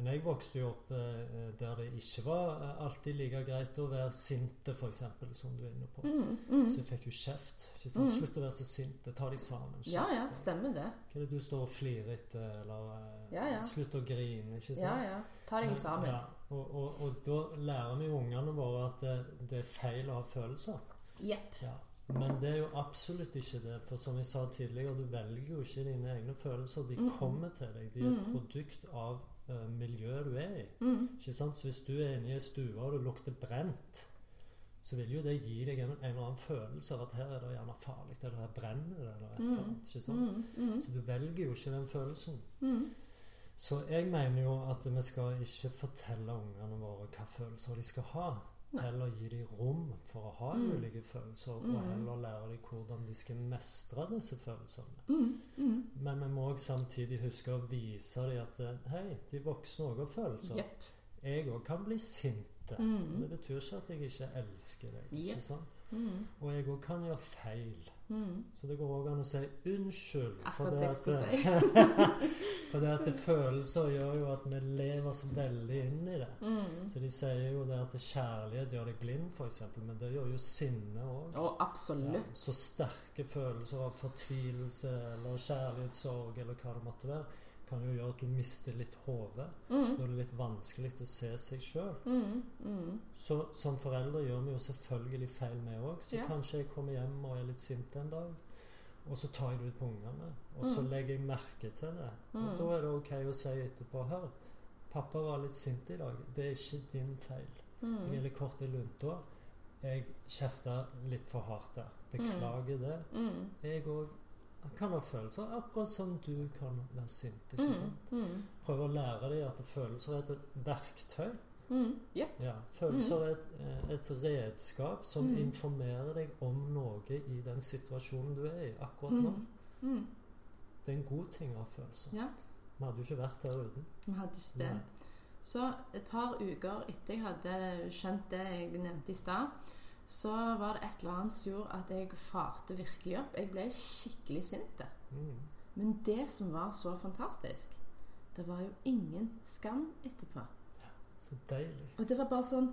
Men jeg vokste jo opp eh, der det ikke var eh, alltid like greit å være sinte, f.eks., som du er inne på. Mm, mm. Så jeg fikk jo kjeft. ikke sant? Mm. Slutt å være så sinte. Ta deg sammen. Ja, ja, stemmer det. Hva er det du står og flirer etter? Eller eh, Ja, ja. slutt å grine, ikke sant? Ja, ja. Ta deg Men- sammen. Ja, og, og, og da lærer vi ungene våre at det, det er feil å ha følelser. Yep. Ja. Men det er jo absolutt ikke det. For som jeg sa tidligere, du velger jo ikke dine egne følelser. De Mhm. kommer til deg. De er et Mhm. produkt av eh, miljøet du er i. Mm. Ikke sant? Så hvis du er inne i ei stue og det lukter brent, så vil jo det gi deg en, en eller annen følelse av at her er det gjerne farlig, eller her brenner det, eller et eller Mm. annet. Ikke sant? Mm. Mm. Så du velger jo ikke den følelsen. Mm. Så jeg mener jo at vi skal ikke fortelle ungene våre hva følelser de skal ha. Heller gi dem rom for å ha Mm. ulike følelser, Mm. og heller lære dem hvordan de skal mestre disse følelsene. Mm. Mm. Men vi må også samtidig huske å vise dem at eh, hei, de voksne òg har følelser. Yep. Jeg òg kan bli sinte. Mm. Det betyr ikke at jeg ikke elsker deg. Yep. ikke sant? Mm. Og jeg òg kan gjøre feil. Mm. Så det går òg an å si unnskyld. For det at- si. for det at følelser gjør jo at vi lever så veldig inn i det. Mm. Så de sier jo det at kjærlighet gjør deg blind, f.eks., men det gjør jo sinne òg. Oh, ja, så sterke følelser av fortvilelse eller kjærlighetssorg eller hva det måtte være, kan jo gjøre at du mister litt hodet. Mm. Da er det litt vanskelig å se seg sjøl. Mm. Mm. Så som foreldre gjør vi jo selvfølgelig feil, vi òg. Så Ja. kanskje jeg kommer hjem og er litt sint en dag. Og så tar jeg det ut på ungene. Og så Mm. legger jeg merke til det. Og Mm. da er det ok å si etterpå Hør, pappa var litt sint i dag. Det er ikke din feil. Jeg er Mm. litt kort i lunta. Jeg kjefta litt for hardt der. Beklager det. Mm. Jeg òg kan ha følelser, akkurat som du kan være sint. ikke Mm. sant? Mm. Prøve å lære dem at følelser er et verktøy. Mm. Yeah. Ja, Følelser er et, eh, et redskap som Mm. informerer deg om noe i den situasjonen du er i akkurat nå. Mm. Mm. Det er en god ting å ha følelser. Ja. Vi hadde jo ikke vært her uten. Vi hadde ikke det. Nei. Så et par uker etter jeg hadde skjønt det jeg nevnte i stad, så var det et eller annet som gjorde at jeg farte virkelig opp. Jeg ble skikkelig sint. Mm. Men det som var så fantastisk, det var jo ingen skam etterpå. Så deilig. Og det var bare sånn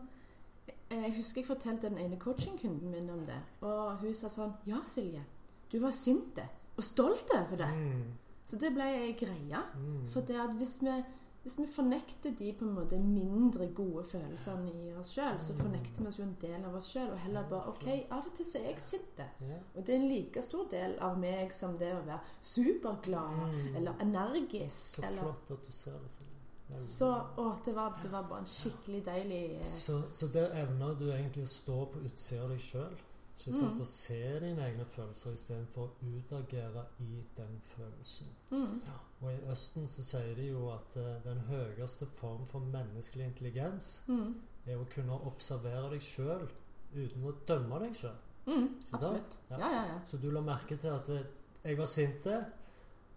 Jeg husker jeg fortalte den ene coachingkunden min om det. Og hun sa sånn Ja, Silje, du var sint og stolt over det. Mm. Så det ble ei greie. Mm. For det at hvis vi, hvis vi fornekter de på en måte mindre gode følelsene i oss sjøl, så fornekter vi oss jo en del av oss sjøl. Og heller bare OK, av og til så er jeg sint. Og det er en like stor del av meg som det å være superglad Mm. eller energisk. Så Eller, flott at du ser det. sånn. Så å, det var, det var bare en skikkelig deilig eh, Så, så der evner du egentlig å stå på utsida av deg sjøl. Mm. Og se dine egne følelser istedenfor å utagere i den følelsen. mm, Og i Østen så sier de jo at uh, den høyeste form for menneskelig intelligens mm, er å kunne observere deg sjøl uten å dømme deg sjøl. mm. Absolutt. Ja. Ja, ja, ja. Så du la merke til at eh, jeg var sinte.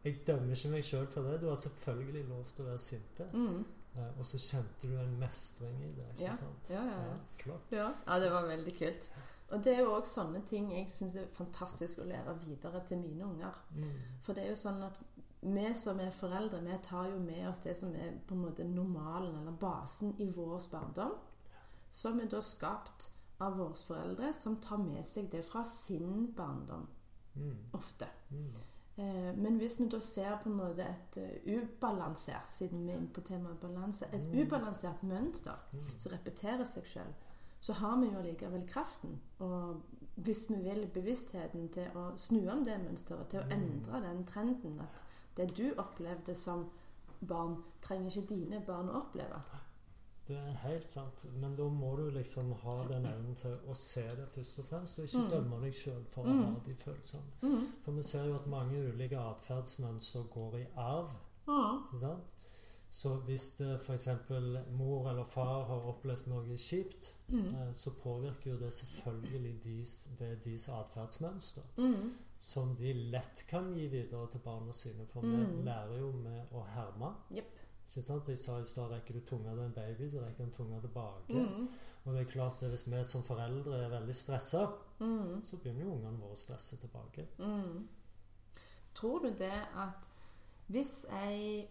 Jeg dømmer ikke meg sjøl for det. Du har selvfølgelig lov til å være sinte. Mm, Uh, og så kjente du en mestring i det. ikke Ja. sant? ja, ja, ja. flott. Ja. ja, det var veldig kult. Og det er jo òg sånne ting jeg syns er fantastisk å lære videre til mine unger. Mm. For det er jo sånn at vi som er foreldre, vi tar jo med oss det som er på en måte normalen, eller basen, i vår barndom. Som er da skapt av våre foreldre, som tar med seg det fra sin barndom, Mm. ofte. Mm. Eh, Men hvis vi da ser på en måte et eh, ubalansert, siden vi er inne på temaet balanse, et Mm. ubalansert mønster Mm. som repeterer seg sjøl, så har vi jo allikevel kraften. Og hvis vi vil bevisstheten til å snu om det mønsteret, til å Mm. endre den trenden at det du opplevde som barn, trenger ikke dine barn å oppleve. Det er helt sant, men da må du liksom ha den evnen til å se det først og fremst, og ikke Mm. dømme deg sjøl for å Mm. ha de følelsene. Mm. For vi ser jo at mange ulike atferdsmønster går i arv. Mm. ikke sant? Så hvis f.eks. mor eller far har opplevd noe kjipt, Mm. eh, så påvirker jo det selvfølgelig deres, ved deres atferdsmønster. Mm. Som de lett kan gi videre til barna sine, for Mm. vi lærer jo med å herme. Yep. Ikke sant? Jeg sa i stad rekker du tunga til en baby, så rekker han tunga tilbake. Mm. Og det er klart at hvis vi som foreldre er veldig stressa, Mm. så begynner jo ungene våre å stresse tilbake. Mm. Tror du det at hvis jeg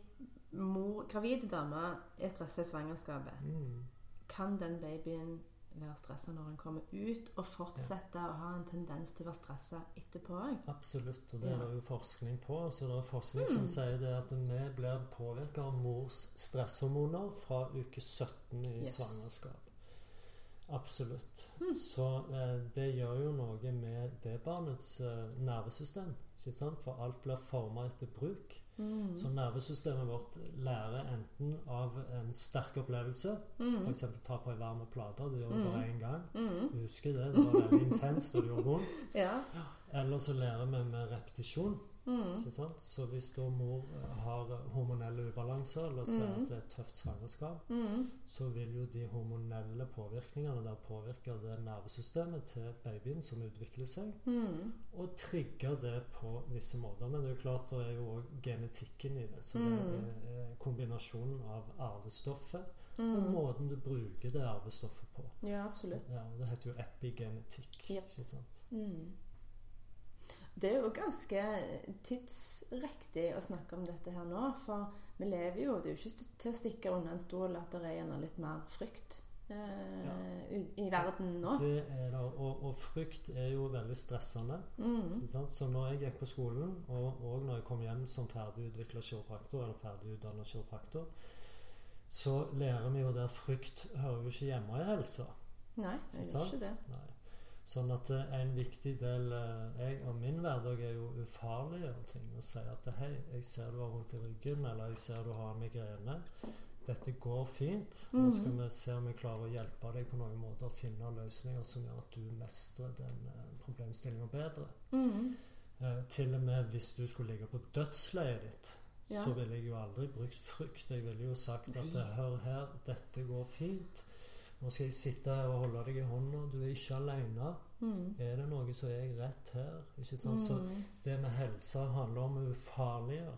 mor, gravide damer er stressa i svangerskapet, Mm. kan den babyen være stressa når den kommer ut, og fortsette å ha en tendens til å være stressa etterpå òg? Absolutt, og det Ja. er det jo forskning på. Så det er forskning Mm. som sier det at vi blir påvirka av mors stresshormoner fra uke 17 i Yes. svangerskap. Absolutt. Mm. Så eh, det gjør jo noe med det barnets eh, nervesystem. For alt blir forma etter bruk. Mm. Så nervesystemet vårt lærer enten av en sterk opplevelse, Mm. f.eks. ta på ei varm plate, du gjør det Mm. bare én gang. Mm. Du husker det, det var veldig intenst og det gjorde vondt. Ja. Eller så lærer vi med repetisjon. Mm. Så hvis da mor eh, har hormonelle ubalanser, eller ser Mm. at det er et tøft svangerskap, Mm. så vil jo de hormonelle påvirkningene der påvirke det nervesystemet til babyen som utvikler seg, Mm. og trigge det på visse måter. Men det er jo klart det er jo òg genetikken i det. Så det Mm. er eh, kombinasjonen av arvestoffet og Mm. måten du bruker det arvestoffet på. Ja, absolutt. Ja, Det heter jo epigenetikk. Yep. ikke sant? Mm. Det er jo ganske tidsriktig å snakke om dette her nå, for vi lever jo Det er jo ikke til å stikke under en stol at det er gjerne litt mer frykt eh, Ja. i verden nå. Det er det, og, og frykt er jo veldig stressende. Mm. Sant? Så når jeg gikk på skolen, og, og når jeg kom hjem som ferdigutvikla kiropraktor, eller ferdigutdanna kiropraktor, så lærer vi jo det at frykt hører jo ikke hjemme i helsa. Nei, det gjør ikke det. Nei. Sånn at eh, en viktig del eh, jeg, av min hverdag er jo ufarliggjøre ting. Og si at hei, jeg ser du har vondt i ryggen, eller jeg ser du har migrene. Dette går fint. Nå Mhm. skal vi se om vi klarer å hjelpe deg på noen måter og finne løsninger som gjør at du mestrer den uh, problemstillinga bedre. Mm. Eh, til og med hvis du skulle ligge på dødsleiet ditt, Ja. så ville jeg jo aldri brukt frykt. Jeg ville jo sagt at hør her, dette går fint. Nå skal jeg sitte her og holde deg i hånda. Du er ikke alene. Mm. Er det noe så er jeg rett her. Ikke sant? Så Mm. det med helse handler om å ufarliggjøre.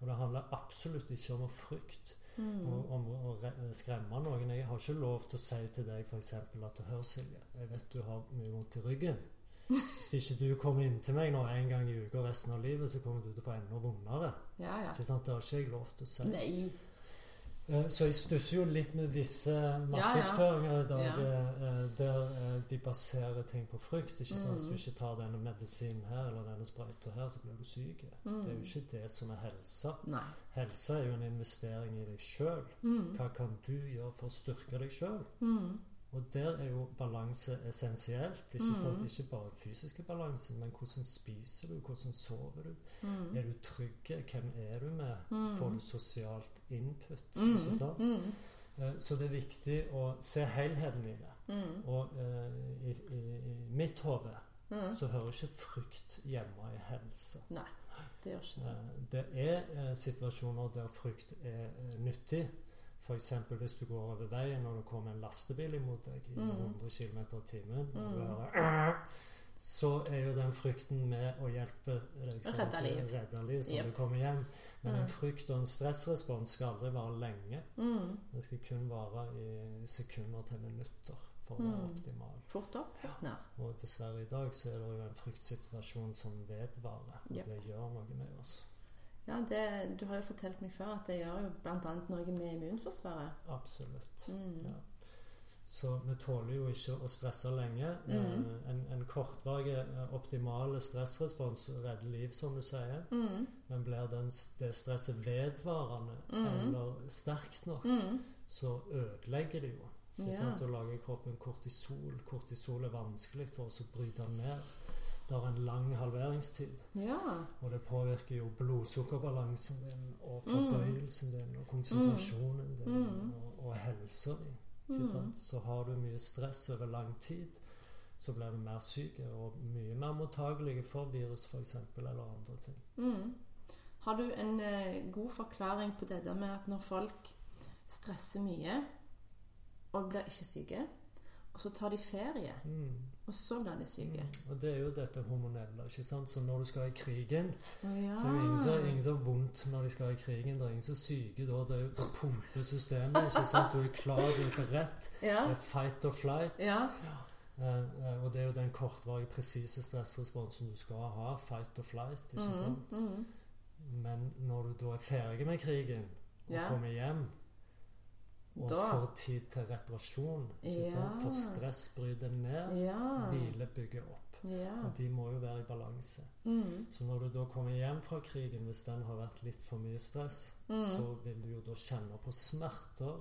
Og det handler absolutt ikke om å frykte Mm. og om å skremme noen. Jeg har ikke lov til å si til deg f.eks. at hør, Silje, jeg vet du har mye vondt i ryggen. Hvis ikke du kommer inn til meg nå en gang i uka resten av livet, så kommer du til å få enda vondere. Ja, ja. Det har ikke jeg lov til å si. Nei. Eh, Så jeg stusser jo litt med visse markedsføringer i dag Ja. eh, der eh, de baserer ting på frykt. Ikke sant? Hvis du Mm. ikke tar denne medisinen her eller denne sprøyta her, så blir du syk. Det er jo Mm. ikke det som er helse. Nei. Helse er jo en investering i deg sjøl. Mm. Hva kan du gjøre for å styrke deg sjøl? Mm. Og der er jo balanse essensielt. Ikke, Mm. sant? ikke bare fysiske balanse, men hvordan spiser du? Hvordan sover du? Mm. Er du trygg? Hvem er du med? Mm. Får du sosialt input? Mm. Ikke sant? Mm. Eh, Så det er viktig å se helheten i det. Mm. Og eh, i, i, i mitt hode Mm. så hører ikke frykt hjemme i helse. Nei, Det gjør ikke det. Eh, Det er eh, situasjoner der frykt er eh, nyttig. F.eks. hvis du går over veien og det kommer en lastebil imot deg i Mm. 100 km i timen, og du Mm. hører så er jo den frykten med å hjelpe deg sånn Redde liv. som liv, så Yep. du kommer hjem. Men Mm. en frykt og en stressrespons skal aldri vare lenge. Mm. Den skal kun vare i sekunder til minutter for å være Mm. optimal. Fort opp, fort ned. Og dessverre i dag så er det jo en fryktsituasjon som vedvarer. Og Yep. det gjør noe med oss. Ja, det, du har jo fortalt meg før at det gjør jo bl.a. noe med immunforsvaret. Absolutt. Mm. Ja. Så vi tåler jo ikke å stresse lenge. Mm. Eh, En, en kortvarig optimal optimale stressrespons redder liv, som du sier. Mm. Men blir den, det stresset vedvarende Mm. eller sterkt nok, Mm. så ødelegger det jo. Ikke Ja. sant? Da lager kroppen kortisol. Kortisol er vanskelig for oss å bryte ned. Det har en lang halveringstid. Ja. Og det påvirker jo blodsukkerbalansen din og Mm. fordøyelsen din og konsentrasjonen din Mm. og, og helsa di. Mm. Så har du mye stress over lang tid, så blir du mer syk og mye mer mottagelig for virus f.eks. eller andre ting. Mm. Har du en eh, god forklaring på det der med at når folk stresser mye og blir ikke syke, og så tar de ferie, Mm. og så blir de syke? Mm. Og det er jo dette hormonelle. ikke sant? Så når du skal i krigen, oh, ja. så er det ingen som- har vondt når de skal i krigen. Det er ingen som er syke da. Det det pumper systemet. ikke sant? Du er klar, du er beredt. Det er fight or flight. ja. Eh, eh, og det er jo den kortvarige, presise stressresponsen du skal ha. Fight or flight. ikke Mm. sant? Mm. Men når du da er ferdig med krigen, og Ja. kommer hjem og Da- får tid til reparasjon. Ikke Ja. sant? For stress bryter ned, Ja. hvile bygger opp. Ja. Og de må jo være i balanse. Mm. Så når du da kommer hjem fra krigen, hvis den har vært litt for mye stress, Mm. så vil du jo da kjenne på smerter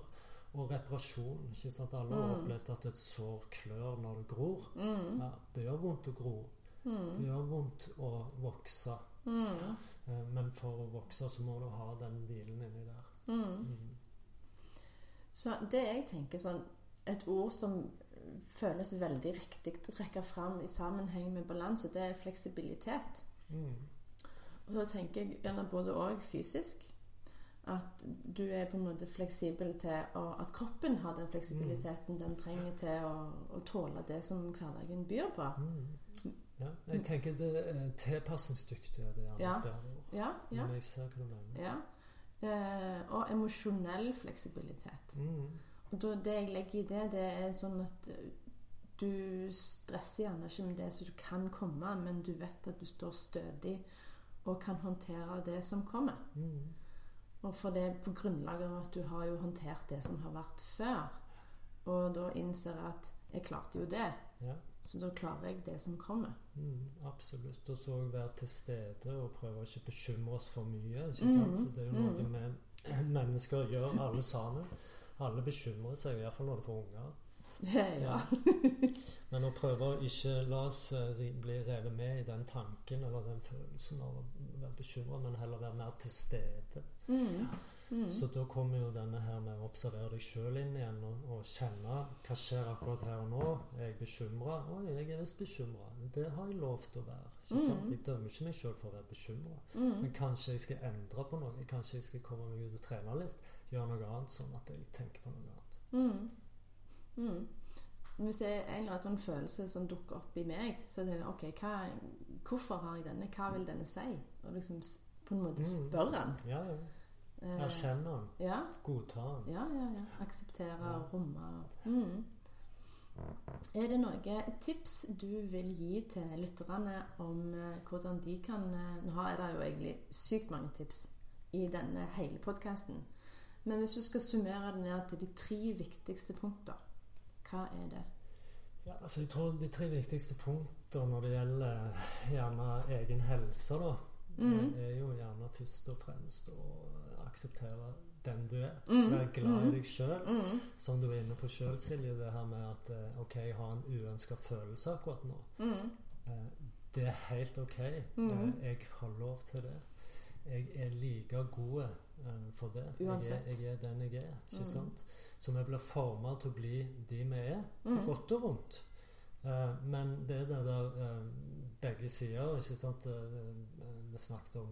og reparasjon. Ikke sant? Alle har Mm. opplevd at et sår klør når det gror. Mm. Ja, det gjør vondt å gro. Mm. Det gjør vondt å vokse. Mm. Eh, Men for å vokse så må du ha den hvilen inni der. Mm. Mm. Så det jeg tenker sånn Et ord som føles veldig riktig å trekke fram i sammenheng med balanse, det er fleksibilitet. Mm. Og da tenker jeg gjerne både òg fysisk. At du er på en måte fleksibel til å, At kroppen har den fleksibiliteten den trenger til å, å tåle det som hverdagen byr på. Mm. Ja, jeg tenker det er tilpasningsdyktighet er Ja. bedre ord. Ja, ja, Men jeg ser hva du mener. ja. Eh, og emosjonell fleksibilitet. Mm. Og det jeg legger i det, det er sånn at eh, du stresser gjerne ikke med det som du kan komme, men du vet at du står stødig og kan håndtere det som kommer. Mm. Og for det på grunnlag av at du har jo håndtert det som har vært før. Og da innser jeg at jeg klarte jo det, Ja. Så da klarer jeg det som kommer. Mm, absolutt. Og så være til stede og prøve å ikke bekymre oss for mye. ikke Mm. Det er jo noe mm. vi mennesker gjør, alle sammen. Alle bekymrer seg, iallfall når du får unger. ja. Men å prøve å ikke la oss eh, bli revet med i den tanken eller den følelsen av å være bekymra, men heller være mer til stede. Mm. Mm. Så da kommer jo denne her med å observere deg sjøl inn igjen og, og kjenne hva skjer akkurat her og nå. Er jeg bekymra? Oi, jeg er visst bekymra. Det har jeg lov til å være. Mm. Jeg dømmer ikke meg sjøl for å være bekymra. Mm. Men kanskje jeg skal endre på noe. Kanskje jeg skal komme meg ut og trene litt. Gjøre noe annet, sånn at jeg tenker på noe annet. Mm. Mm. Hvis det er en eller annen sånn følelse som dukker opp i meg, så er det OK, hva, hvorfor har jeg denne? Hva vil denne si? Og liksom på en måte spørre den. Ja, ja. Eh, Erkjenne den. ja, Godta den. ja, ja, ja. Akseptere Ja. og romme. Mm. Er det noe tips du vil gi til lytterne om eh, hvordan de kan eh, Nå er det jo egentlig sykt mange tips i denne hele podkasten. Men hvis du skal summere det ned til de tre viktigste punkter, hva er det? Ja, altså jeg tror De tre viktigste punkter når det gjelder gjerne egen helse, da, Mhm. er jo gjerne først og fremst å akseptere den du er. Mm. Være glad i Mhm. deg sjøl. Mm. Som du er inne på sjøl, Silje, det her med at eh, OK, jeg har en uønska følelse akkurat nå. Mm. Eh, Det er helt OK. Eh, Jeg har lov til det. Jeg er like god for det. Jeg er, Uansett. jeg er den jeg er. Ikke Mhm. sant? Så vi blir forma til å bli de vi er, på Mm. godt og vondt. Men det er det der begge sider, ikke sant? Vi snakket om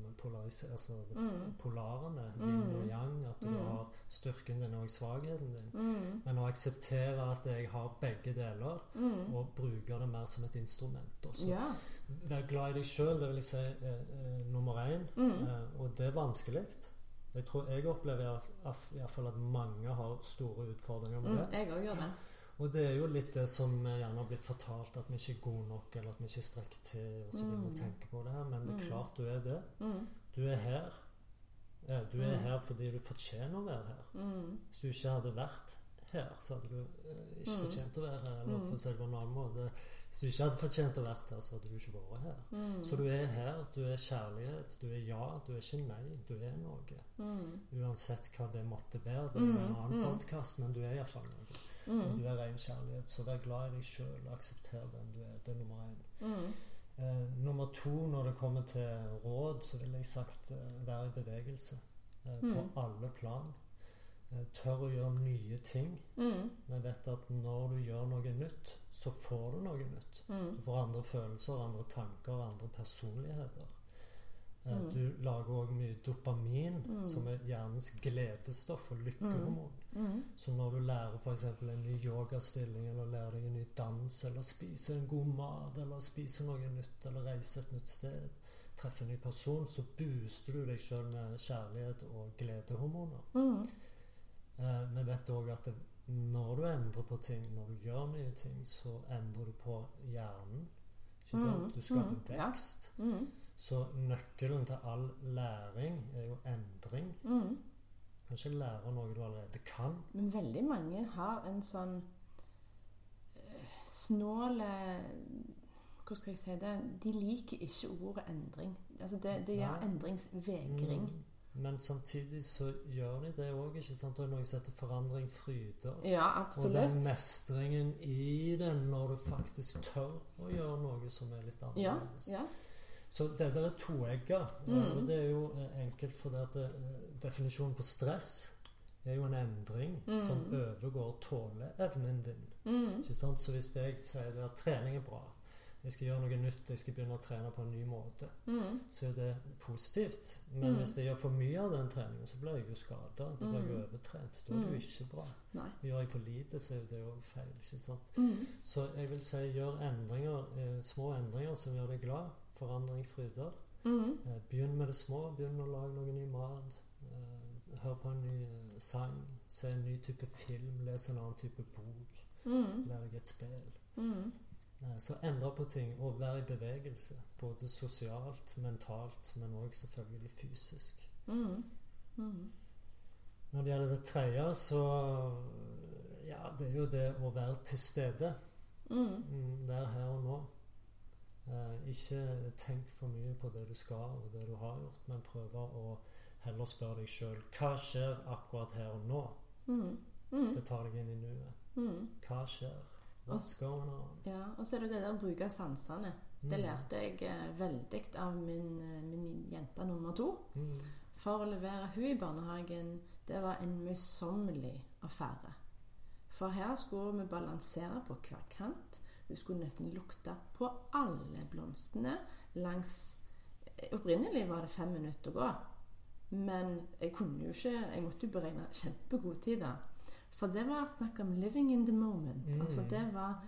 altså Mm. polarene, Mm. yin og yang, at du Mm. har styrken din og svakheten din. Mm. Men å akseptere at jeg har begge deler, og bruke det mer som et instrument. Også. Ja. Vær glad i deg sjøl, det vil jeg si eh, eh, nummer én. Eh, og det er vanskelig. Jeg tror jeg opplever iallfall at mange har store utfordringer med det. Jeg òg gjør det. Og det er jo litt det som eh, gjerne har blitt fortalt, at vi ikke er gode nok, eller at vi ikke strekker til, og så begynner vi Mm. å tenke på det her. Men det er Mm. klart du er det. Mm. Du er her. Ja, Du er Mm. her fordi du fortjener å være her. Mm. Hvis du ikke hadde vært her, så hadde du eh, ikke fortjent å være her. Eller for å si det på en annen måte Hvis du ikke hadde fortjent å være her, så hadde du ikke vært her. Mm. Så du er her. Du er kjærlighet. Du er ja. Du er ikke nei. Du er noe. Mm. Uansett hva det måtte være. Det er en annen mm. podkast, men du er iallfall noe. Mm. du er ren kjærlighet. Så vær glad i deg sjøl aksepter hvem du er. Det er nummer én. Mm. Eh, nummer to, når det kommer til råd, så ville jeg sagt eh, vær i bevegelse. Eh, Mm. På alle plan. Eh, tør å gjøre nye ting. Mm. Vi vet at når du gjør noe nytt, så får du noe nytt. Mm. Du får andre følelser, andre tanker, andre personligheter. Eh, Mm. Du lager òg mye dopamin, Mm. som er hjernens gledestoff og lykkehormon. Mm. Så når du lærer f.eks. en ny yogastilling, eller lærer deg en ny dans, eller spiser en god mat, eller spiser noe nytt, eller reiser et nytt sted, treffer en ny person, så booster du deg sjøl med kjærlighet og gledehormoner. Mm. Eh, vi vet òg at det, når du endrer på ting, når du gjør nye ting, så endrer du på hjernen. Ikke sant? Mm, Du skaper mm, ja. Så nøkkelen til all læring er jo endring. Mm. kan ikke lære noe du allerede kan. Men veldig mange har en sånn eh, snål eh, Hvordan skal jeg si det? De liker ikke ordet endring. Altså det, det gjør endringsvegring. Mm. Men samtidig så gjør de det òg. Det er noe som heter forandring fryder. Ja, Og absolutt. den mestringen i den når du faktisk tør å gjøre noe som er litt Ja, annerledes. ja. Så det der er toegga. Mm. Og det er jo eh, enkelt fordi at det, eh, definisjonen på stress er jo en endring Mm. som overgår tåleevnen din. Mm. Ikke sant? Så hvis jeg sier at trening er bra, jeg skal gjøre noe nytt, jeg skal begynne å trene på en ny måte, Mm. så er det positivt. Men Mm. hvis jeg gjør for mye av den treningen, så blir jeg jo skada. Da blir jeg Mm. overtrent. Da er det jo Mm. ikke bra. Nei. Gjør jeg for lite, så er det òg feil. ikke sant? Mm. Så jeg vil si gjør endringer, eh, små endringer som gjør deg glad. Forandring fryder. Mm. Begynn med det små. Begynn med å lage noe ny mat. Eh, hør på en ny eh, sang. Se en ny type film. Les en annen type bok. Mm. Lær deg et spill. Mm. Så endre på ting og være i bevegelse. Både sosialt, mentalt, men òg selvfølgelig fysisk. Mm. Mm. Når det gjelder det tredje, så Ja, det er jo det å være til stede. Mm. Mm, her og nå. Eh, ikke tenk for mye på det du skal og det du har gjort, men prøve å heller spørre deg sjøl hva skjer akkurat her og nå. Mm. Mm. Det tar deg inn i nuet. Mm. Hva skjer? What's going on? Ja, og så er det det der å bruke sansene. Det Mm. lærte jeg eh, veldig av min, eh, min jente nummer to. Mm. For å levere hun i barnehagen, det var en møysommelig affære. For her skulle vi balansere på hver kant. Hun skulle nesten lukte på alle blomstene langs eh, Opprinnelig var det fem minutter å gå. Men jeg kunne jo ikke Jeg måtte jo beregne kjempegod tid, da. For det var snakk om 'living in the moment'. Mm. Altså det var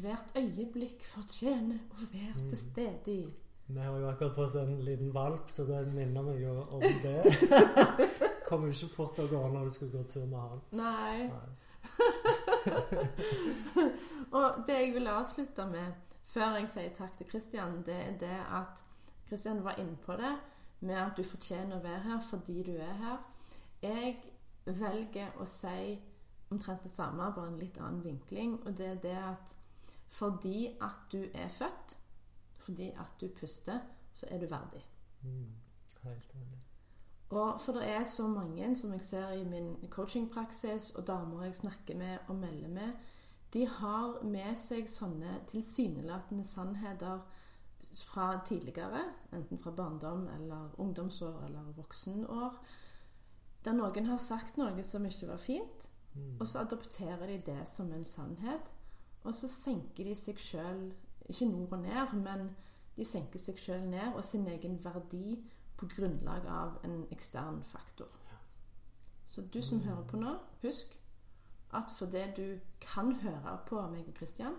hvert øyeblikk fortjener å være Mm. til stede i. Vi har jo akkurat fått en liten valp, så det minner meg jo om det. Kommer jo ikke fort av å gå når du skal gå tur med han. Nei. Nei. Og det jeg vil avslutte med før jeg sier takk til Kristian, det er det at Kristian var inne på det med at du fortjener å være her fordi du er her. Jeg velger å si omtrent det samme, bare en litt annen vinkling. Og det er det at fordi at du er født, fordi at du puster, så er du verdig. Mm. Helt enig. Og for det er så mange som jeg ser i min coachingpraksis, og damer jeg snakker med og melder med, de har med seg sånne tilsynelatende sannheter fra tidligere, enten fra barndom eller ungdomsår eller voksenår, der noen har sagt noe som ikke var fint, Mm. og så adopterer de det som en sannhet, og så senker de seg sjøl, ikke nord og ned, men de senker seg sjøl ned og sin egen verdi på grunnlag av en ekstern faktor. Så du som hører på nå, husk at fordi du kan høre på meg og Kristian,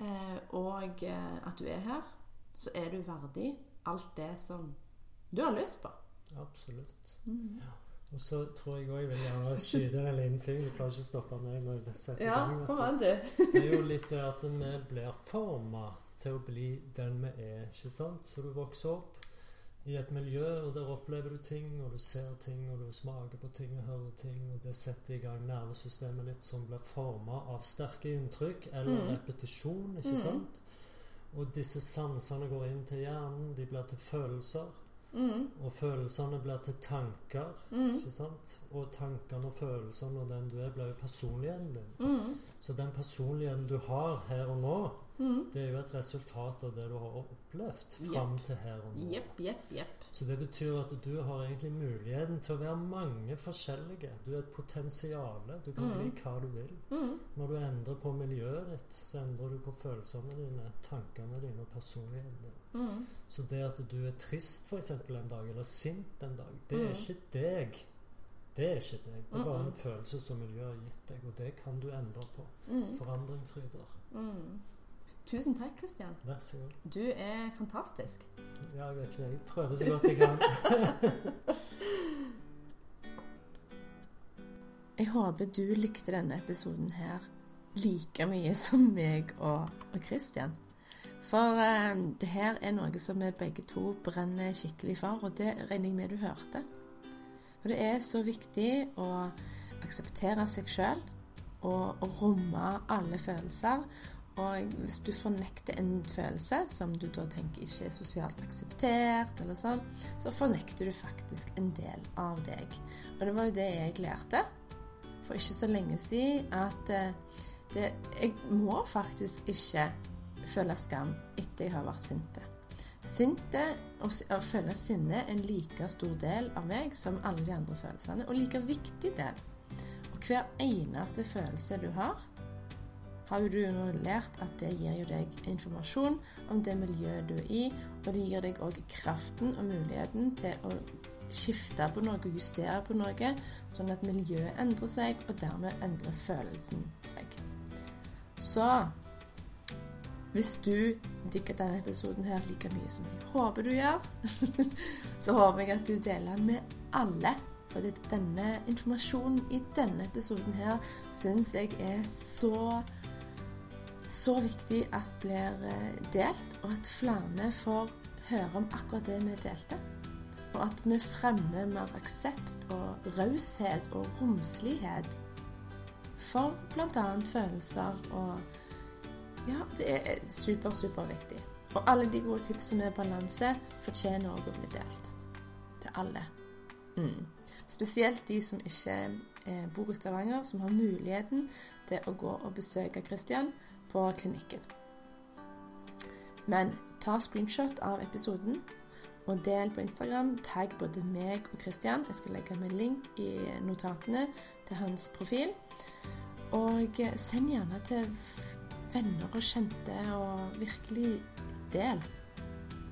eh, og eh, at du er her, så er du verdig alt det som du har lyst på. Absolutt. Mm. Og så tror jeg òg jeg vil gjerne skyte en liten ting. Du klarer ikke å stoppe når jeg setter i Ja, gang. vet. Det er jo litt det at vi blir forma til å bli den vi er. ikke sant? Så du vokser opp i et miljø, og der opplever du ting, og du ser ting, og du smaker på ting og hører ting, og det setter i gang nervesystemet ditt som blir forma av sterke inntrykk eller Mm. repetisjon. ikke Mm. sant? Og disse sansene går inn til hjernen, de blir til følelser. Mm. Og følelsene blir til tanker. Mm. ikke sant? Og tankene og følelsene og den du er, blir jo personligheten din. Mm. Så den personligheten du har her og nå, Mm. det er jo et resultat av det du har opplevd fram til her og nå. Yep, yep. Så det betyr at du har egentlig muligheten til å være mange forskjellige. Du er et potensial. Du kan Mm. bli hva du vil. Mm. Når du endrer på miljøet ditt, så endrer du på følelsene dine, tankene dine og personligheten din. Mm. Så det at du er trist for eksempel en dag, eller sint en dag, det er ikke deg. Det er ikke deg. Det er bare en følelse som miljøet har gitt deg, og det kan du endre på. Forandring fryder. Mm. Tusen takk, Kristian. Vær så god. Du er fantastisk. Ja, jeg vet ikke, jeg prøver så godt jeg kan. Jeg håper du likte denne episoden her like mye som meg og, og Christian. For eh, det her er noe som vi begge to brenner skikkelig for, og det regner jeg med du hørte. For det er så viktig å akseptere seg sjøl og romme alle følelser. Og hvis du fornekter en følelse som du da tenker ikke er sosialt akseptert, eller sånn, så fornekter du faktisk en del av deg. Og det var jo det jeg lærte for ikke så lenge siden, at eh, det, jeg må faktisk ikke føle skam etter jeg har vært sinte. Sinte og å føle sinne er en like stor del av meg som alle de andre følelsene, og like viktig del. Og hver eneste følelse du har, har jo du nå lært at det gir jo deg informasjon om det miljøet du er i, og det gir deg òg kraften og muligheten til å skifte på noe justere på noe, sånn at miljøet endrer seg, og dermed endrer følelsen seg. Så hvis du digger denne episoden her like mye som jeg håper du gjør, så håper jeg at du deler den med alle. For denne informasjonen i denne episoden her syns jeg er så så viktig at blir eh, delt, og at flere får høre om akkurat det vi delte. Og at vi fremmer mer aksept og raushet og romslighet for bl.a. følelser og ja, det er super, super viktig. Og alle de gode tipsene med balanse fortjener også å bli delt. Til alle. Mm. Spesielt de som ikke eh, bor i Stavanger, som har muligheten til å gå og besøke Christian på klinikken. Men ta screenshot av episoden og del på Instagram. Tagg både meg og Christian. Jeg skal legge med link i notatene til hans profil. Og send gjerne til venner og kjente, og virkelig del.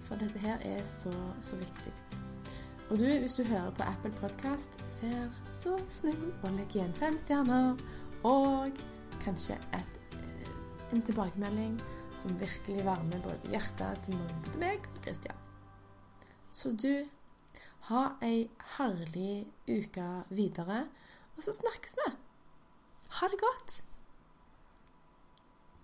For dette her er så, så viktig. Og du, hvis du hører på Apple Podcast, vær så snill og legg igjen fem stjerner. Og kanskje et, en tilbakemelding som virkelig varmer både hjertet til meg og Kristian. Så du, ha ei herlig uke videre, og så snakkes vi. Ha det godt.